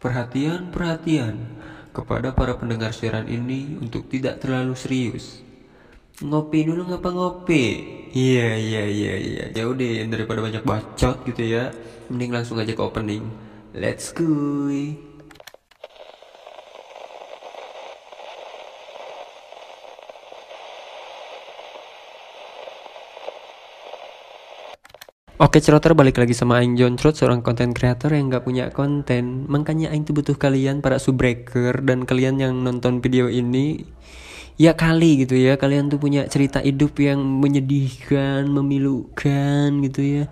Perhatian, perhatian kepada para pendengar siaran ini untuk tidak terlalu serius. Ngopi dulu ngapa ngopi? Iya iya iya iya. Ya udah daripada banyak bacot gitu ya, mending langsung aja ke opening. Let's go. Oke ceroter balik lagi sama Aing John Trot seorang konten creator yang gak punya konten. Makanya Aing tuh butuh kalian para subbreaker dan kalian yang nonton video ini Ya kali gitu ya. Kalian tuh punya cerita hidup yang menyedihkan, memilukan gitu ya.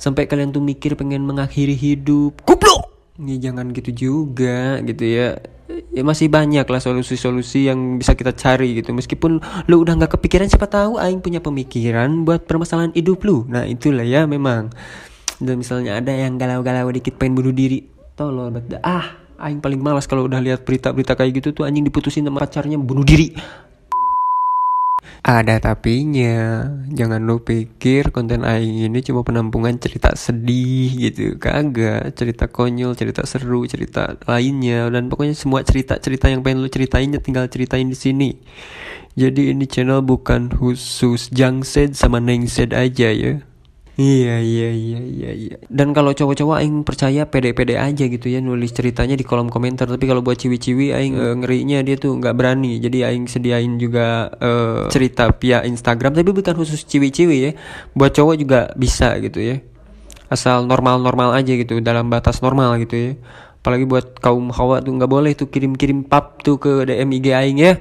Sampai kalian tuh mikir pengen mengakhiri hidup. Goblok! Ya jangan gitu juga gitu ya. Ya masih banyak lah solusi-solusi yang bisa kita cari gitu. Meskipun lu udah nggak kepikiran siapa tahu aing punya pemikiran buat permasalahan hidup lu. Nah itulah ya memang. Dan misalnya ada yang galau-galau dikit pengen bunuh diri. Tolol bet. Ah aing paling malas kalau udah lihat berita-berita kayak gitu tuh anjing diputusin sama pacarnya bunuh diri ada tapinya, jangan lu pikir konten aing ini cuma penampungan cerita sedih gitu, kagak. Cerita konyol, cerita seru, cerita lainnya dan pokoknya semua cerita-cerita yang pengen lu ceritain ya tinggal ceritain di sini. Jadi ini channel bukan khusus Jangsed sama Nengsed aja ya. Iya iya iya iya iya. Dan kalau cowok-cowok aing percaya pede-pede aja gitu ya nulis ceritanya di kolom komentar. Tapi kalau buat ciwi-ciwi aing uh, ngerinya dia tuh nggak berani. Jadi aing sediain juga uh, cerita via Instagram tapi bukan khusus ciwi-ciwi ya. Buat cowok juga bisa gitu ya. Asal normal-normal aja gitu dalam batas normal gitu ya. Apalagi buat kaum hawa tuh nggak boleh tuh kirim-kirim pap tuh ke DM IG aing ya.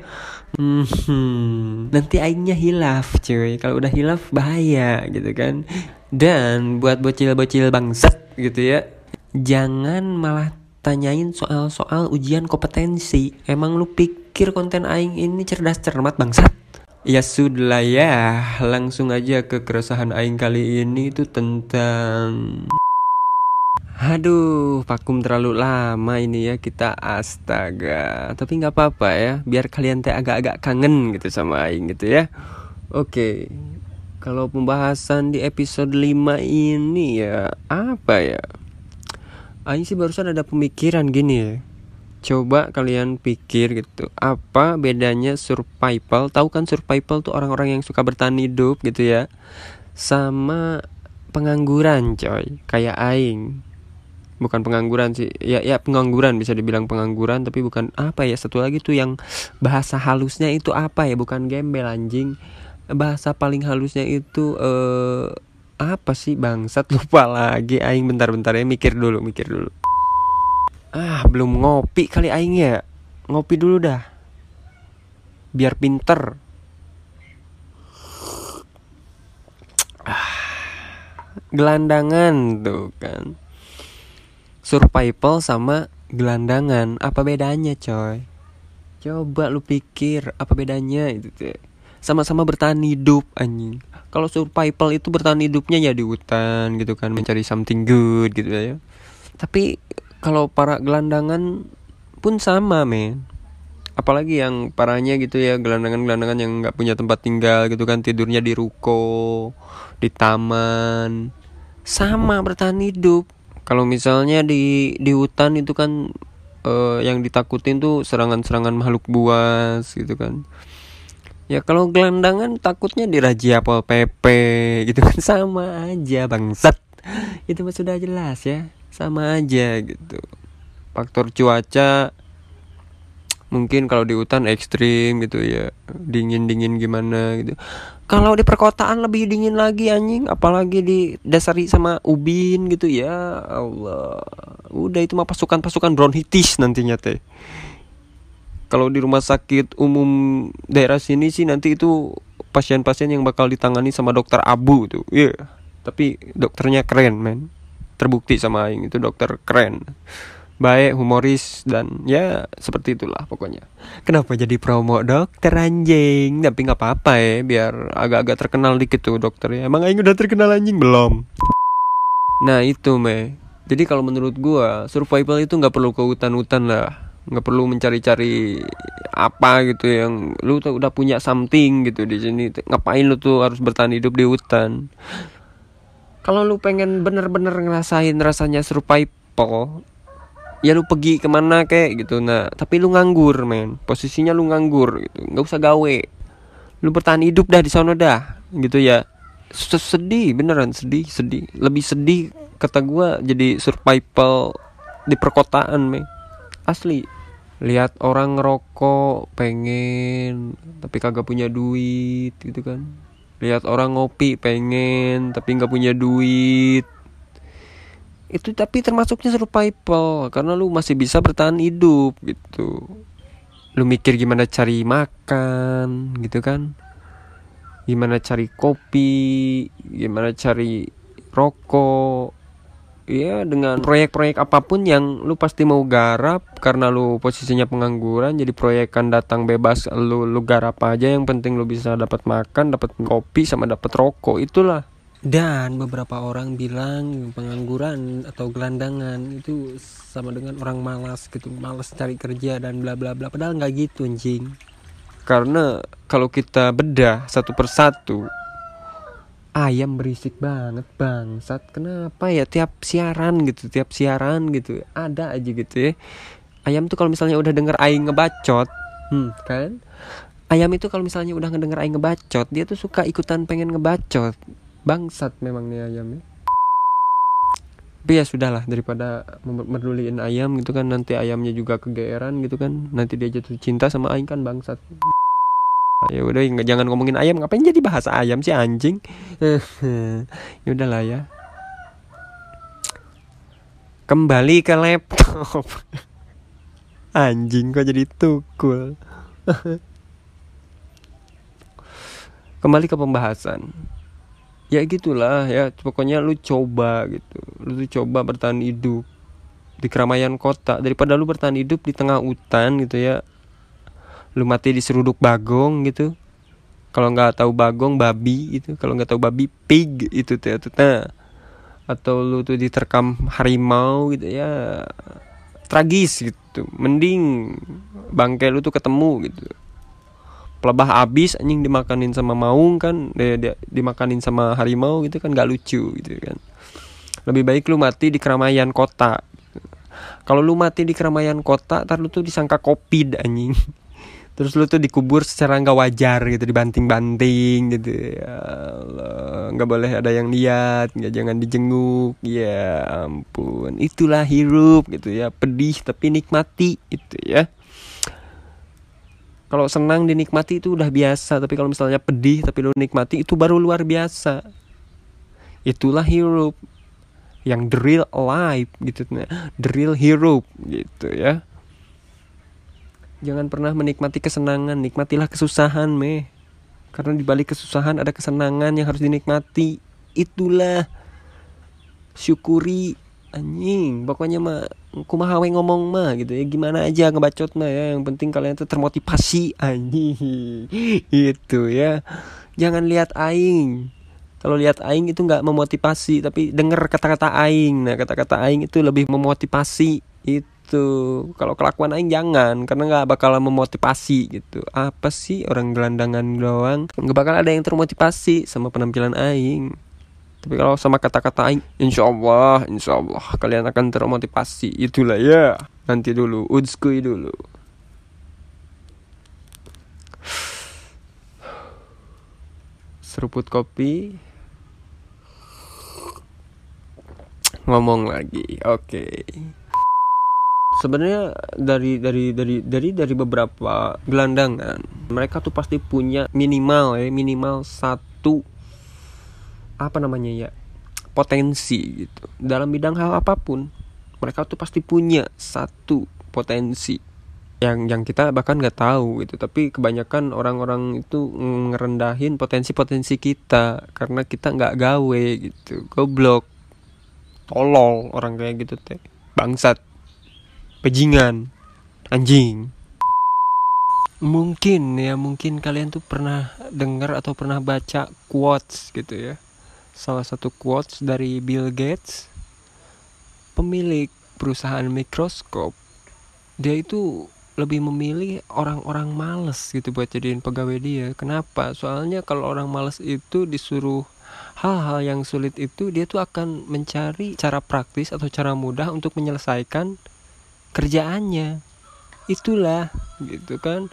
Hmm, nanti aingnya hilaf cuy. Kalau udah hilaf bahaya gitu kan. Dan buat bocil-bocil bangsat gitu ya, jangan malah tanyain soal-soal ujian kompetensi. Emang lu pikir konten aing ini cerdas cermat bangsat? Ya sudah ya, langsung aja ke keresahan aing kali ini itu tentang Aduh, vakum terlalu lama ini ya kita astaga. Tapi nggak apa-apa ya, biar kalian teh agak-agak kangen gitu sama aing gitu ya. Oke, kalau pembahasan di episode 5 ini ya apa ya? Aing sih barusan ada pemikiran gini ya. Coba kalian pikir gitu, apa bedanya survival? Tahu kan survival tuh orang-orang yang suka bertahan hidup gitu ya. Sama pengangguran coy, kayak aing. Bukan pengangguran sih, ya ya pengangguran bisa dibilang pengangguran tapi bukan apa ya satu lagi tuh yang bahasa halusnya itu apa ya bukan gembel anjing bahasa paling halusnya itu uh, apa sih bangsat? Lupa lagi aing bentar-bentar ya mikir dulu mikir dulu. Ah belum ngopi kali aing ya. Ngopi dulu dah. Biar pinter. Ah, gelandangan tuh kan. Survival sama gelandangan. Apa bedanya coy? Coba lu pikir apa bedanya itu tuh sama-sama bertahan hidup anjing. Kalau survival itu bertahan hidupnya ya di hutan gitu kan mencari something good gitu ya. Tapi kalau para gelandangan pun sama men. Apalagi yang parahnya gitu ya gelandangan-gelandangan yang nggak punya tempat tinggal gitu kan tidurnya di ruko di taman. Sama bertahan hidup. Kalau misalnya di di hutan itu kan uh, yang ditakutin tuh serangan-serangan makhluk buas gitu kan ya kalau gelandangan takutnya dirajia pol pp gitu kan. Sama aja bangsat. Itu sudah jelas ya. Sama aja gitu. Faktor cuaca mungkin kalau di hutan ekstrim gitu ya. Dingin dingin gimana gitu. Kalau di perkotaan lebih dingin lagi anjing. Apalagi di dasari sama ubin gitu. Ya Allah. Udah itu mah pasukan pasukan bronchitis nantinya teh kalau di rumah sakit umum daerah sini sih nanti itu pasien-pasien yang bakal ditangani sama dokter abu tuh. Iya. Yeah. tapi dokternya keren men. Terbukti sama yang itu dokter keren. Baik humoris dan ya seperti itulah pokoknya. Kenapa jadi promo dokter anjing? Tapi nggak apa-apa ya biar agak-agak terkenal dikit tuh dokternya emang aing udah terkenal anjing? Belum. Nah itu me. Jadi kalau menurut gua survival itu nggak perlu ke hutan-hutan lah nggak perlu mencari-cari apa gitu yang lu tuh udah punya something gitu di sini. Ngapain lu tuh harus bertahan hidup di hutan? Kalau lu pengen bener-bener ngerasain rasanya survival ya lu pergi ke mana kek gitu. Nah tapi lu nganggur men. Posisinya lu nganggur gitu. Nggak usah gawe. Lu bertahan hidup dah di sana dah gitu ya. Sedih beneran sedih sedih. Lebih sedih kata gua jadi survival di perkotaan men. Asli lihat orang ngerokok pengen tapi kagak punya duit gitu kan. Lihat orang ngopi pengen tapi nggak punya duit. Itu tapi termasuknya survival karena lu masih bisa bertahan hidup gitu. Lu mikir gimana cari makan gitu kan. Gimana cari kopi gimana cari rokok ya dengan proyek-proyek apa pun yang lu pasti mau garap karena lu posisinya pengangguran jadi proyek kan datang bebas lu lu garap aja yang penting lu bisa dapat makan dapat kopi sama dapat rokok itulah dan beberapa orang bilang pengangguran atau gelandangan itu sama dengan orang malas gitu, malas cari kerja dan bla bla bla. Padahal nggak gitu anjing. Karena kalau kita bedah satu persatu, ayam berisik banget bangsat. Kenapa ya tiap siaran gitu, tiap siaran gitu ada aja gitu ya. Ayam tuh kalau misalnya udah denger aing ngebacot, hmm, kan? Ayam itu kalau misalnya udah ngedenger aing ngebacot, dia tuh suka ikutan pengen ngebacot bangsat memang nih ayamnya tapi ya sudahlah daripada memeduliin ayam gitu kan nanti ayamnya juga kegeeran gitu kan nanti dia jatuh cinta sama aing kan bangsat ya udah jangan ngomongin ayam ngapain jadi bahasa ayam sih anjing? Ya udahlah ya. Kembali ke laptop. Anjing kok jadi tukul? Kembali ke pembahasan. Ya gitulah ya pokoknya lu coba gitu. Lu tuh coba bertahan hidup di keramaian kota daripada lu bertahan hidup di tengah hutan gitu ya lu mati di seruduk bagong gitu. Kalau nggak tahu bagong babi itu kalau nggak tahu babi pig itu tuh nah atau lu tuh diterkam harimau gitu ya tragis gitu. Mending bangkai lu tuh ketemu gitu. Pelebah abis anjing dimakanin sama maung kan dia, dia dimakanin sama harimau gitu kan gak lucu gitu kan. Lebih baik lu mati di keramaian kota kalau lu mati di keramaian kota ntar lu tuh disangka covid anjing terus lu tuh dikubur secara nggak wajar gitu dibanting-banting gitu. Ya nggak boleh ada yang lihat nggak jangan dijenguk. Ya ampun itulah hirup gitu ya. Pedih tapi nikmati itu ya. Kalau senang dinikmati itu udah biasa tapi kalau misalnya pedih tapi lo nikmati itu baru luar biasa. Itulah hero yang real life gitu the real hero gitu ya jangan pernah menikmati kesenangan nikmatilah kesusahan meh karena di balik kesusahan ada kesenangan yang harus dinikmati. Itulah. Syukuri. Anjing pokoknya mah kumaha we ngomong mah gitu ya. Gimana aja ngebacot mah ya. Yang penting kalian tuh termotivasi. Anjing. Itu ya. Jangan lihat aing. Kalau lihat aing itu nggak memotivasi tapi denger kata-kata aing. Nah kata-kata aing itu lebih memotivasi. Itu kalau kelakuan aing jangan karena nggak bakal memotivasi gitu apa sih orang gelandangan doang nggak bakal ada yang termotivasi sama penampilan aing tapi kalau sama kata-kata aing, insya Allah, insya Allah kalian akan termotivasi. Itulah ya. Nanti dulu, udskui dulu. Seruput kopi. Ngomong lagi. Oke. Okay. Sebenarnya dari dari dari dari dari beberapa gelandangan, mereka tuh pasti punya minimal ya, minimal satu apa namanya ya potensi gitu. Dalam bidang hal apa pun mereka tuh pasti punya satu potensi yang yang kita bahkan nggak tahu gitu. Tapi kebanyakan orang-orang itu ngerendahin potensi-potensi kita karena kita nggak gawe gitu. Goblok. Tolol orang kayak gitu teh. Bangsat pejingan. Anjing. Mungkin ya mungkin kalian tuh pernah dengar atau pernah baca quotes gitu ya. Salah satu quotes dari Bill Gates pemilik perusahaan mikroskop dia itu lebih memilih orang-orang males gitu buat jadiin pegawai dia. Kenapa? Soalnya kalau orang males itu disuruh hal-hal yang sulit itu dia tuh akan mencari cara praktis atau cara mudah untuk menyelesaikan kerjaannya. Itulah gitu kan.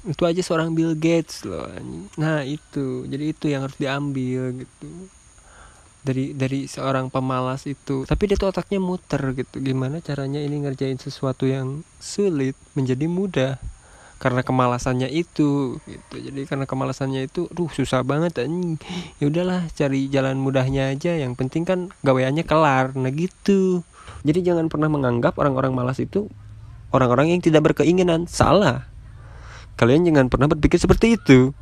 Itu aja seorang Bill Gates loh nah itu. Jadi itu yang harus diambil gitu. Dari dari seorang pemalas itu. Tapi dia tuh otaknya muter gitu. Gimana caranya ini ngerjain sesuatu yang sulit menjadi mudah? Karena kemalasannya itu gitu. Jadi karena kemalasannya itu duh susah banget dan ya udahlah cari jalan mudahnya aja. Yang penting kan gaweannya kelar. Nah gitu jadi jangan pernah menganggap orang-orang malas itu orang-orang yang tidak berkeinginan. Salah. Kalian jangan pernah berpikir seperti itu.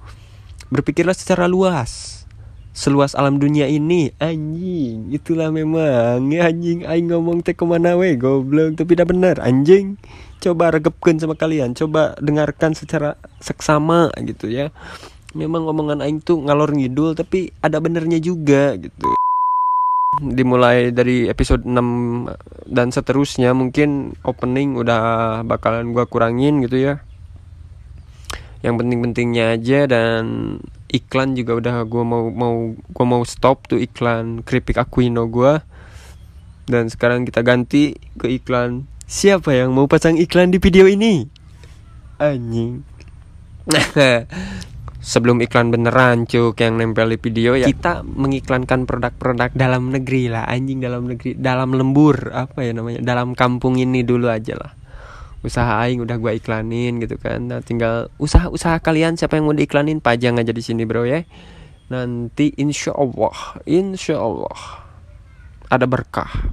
Berpikirlah secara luas. Seluas alam dunia ini. Anjing itulah memang. Ya anjing aing ngomong teh ke mana we goblok. Tapi tidak benar anjing. Coba regepkan sama kalian. Coba dengarkan secara seksama gitu ya. Memang omongan aing tuh ngalor ngidul tapi ada benernya juga gitu dimulai dari episode 6 dan seterusnya mungkin opening udah bakalan gua kurangin gitu ya. Yang penting-pentingnya aja dan iklan juga udah gue mau mau gue mau stop tuh iklan keripik Aquino gue dan sekarang kita ganti ke iklan siapa yang mau pasang iklan di video ini? Anjing sebelum iklan beneran cuk yang nempel di video ya. Kita mengiklankan produk-produk dalam negeri lah anjing dalam negeri dalam lembur apa ya namanya dalam kampung ini dulu aja lah. Usaha aing udah gua iklanin gitu kan. Nah tinggal usaha-usaha kalian siapa yang mau diiklanin pajang aja di sini bro ya. Nanti insya Allah insya Allah ada berkah.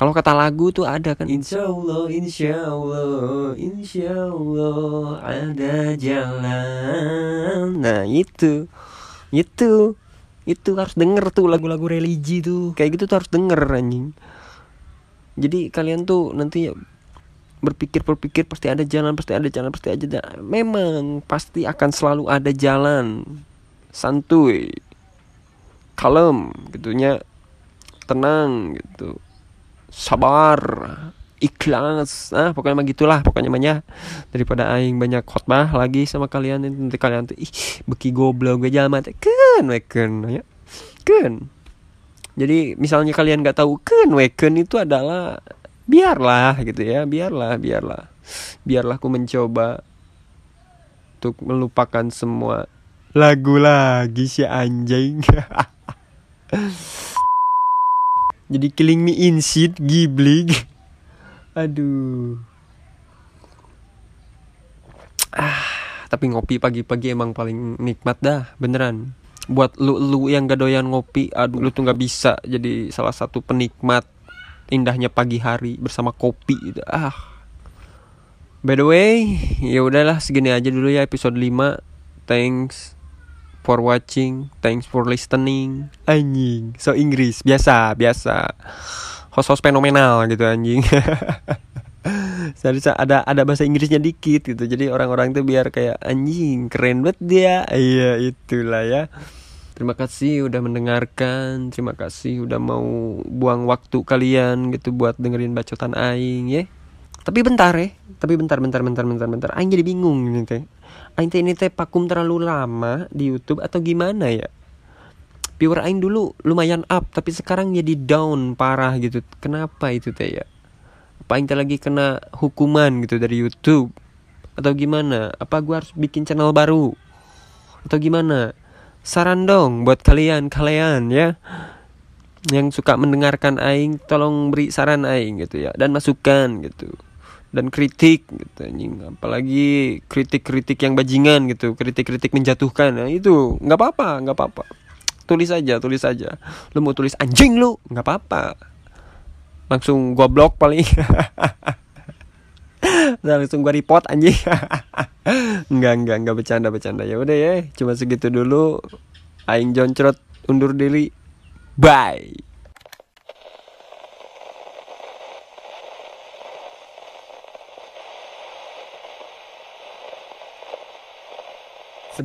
Kalau kata lagu tuh ada kan? Insya Allah, Insya Allah, Insya Allah ada jalan Nah itu, itu, itu harus denger tuh lagu-lagu religi tuh. Kayak gitu tuh harus denger anjing. Jadi kalian tuh nanti berpikir berpikir pasti ada jalan pasti ada jalan pasti ada jalan. memang pasti akan selalu ada jalan. Santuy. Kalem gitunya. Tenang gitu. Sabar ikhlas ah pokoknya mah gitulah pokoknya mah ya. daripada aing banyak khotbah lagi sama kalian nanti kalian tuh ih beki goblok gue jalan mati ken weken ya ken jadi misalnya kalian nggak tahu ken weken itu adalah biarlah gitu ya biarlah biarlah. Biarlah aku mencoba untuk melupakan semua lagu lagi si anjing. Jadi killing me in seat Ghibli aduh ah tapi ngopi pagi-pagi emang paling nikmat dah beneran buat lu lu yang gak doyan ngopi aduh lu tuh nggak bisa jadi salah satu penikmat indahnya pagi hari bersama kopi gitu. Ah. By the way, ya udahlah segini aja dulu ya episode 5. Thanks for watching, thanks for listening. Anjing, so Inggris biasa, biasa. Host-host fenomenal gitu anjing. Jadi ada ada bahasa Inggrisnya dikit gitu. Jadi orang-orang tuh biar kayak anjing keren banget dia. Iya, itulah ya. Terima kasih udah mendengarkan. Terima kasih udah mau buang waktu kalian gitu buat dengerin bacotan aing ya. Tapi bentar ya. Tapi bentar bentar bentar bentar bentar. Aing jadi bingung ini teh. Aing teh ini teh pakum terlalu lama di YouTube atau gimana ya? Viewer aing dulu lumayan up tapi sekarang jadi down parah gitu. Kenapa itu teh ya? Apa aing lagi kena hukuman gitu dari YouTube? Atau gimana? Apa gua harus bikin channel baru? Atau gimana? saran dong buat kalian kalian ya yang suka mendengarkan aing tolong beri saran aing gitu ya dan masukan gitu dan kritik gitu anjing apalagi kritik-kritik yang bajingan gitu kritik-kritik menjatuhkan nah itu nggak apa-apa nggak apa-apa tulis aja tulis aja. Lu mau tulis anjing lu. Nggak apa-apa. Langsung gua blok paling. Nah, langsung gua report anjing. Enggak enggak enggak bercanda bercanda. Ya udah ya cuma segitu dulu. Aing joncrot undur diri. Bye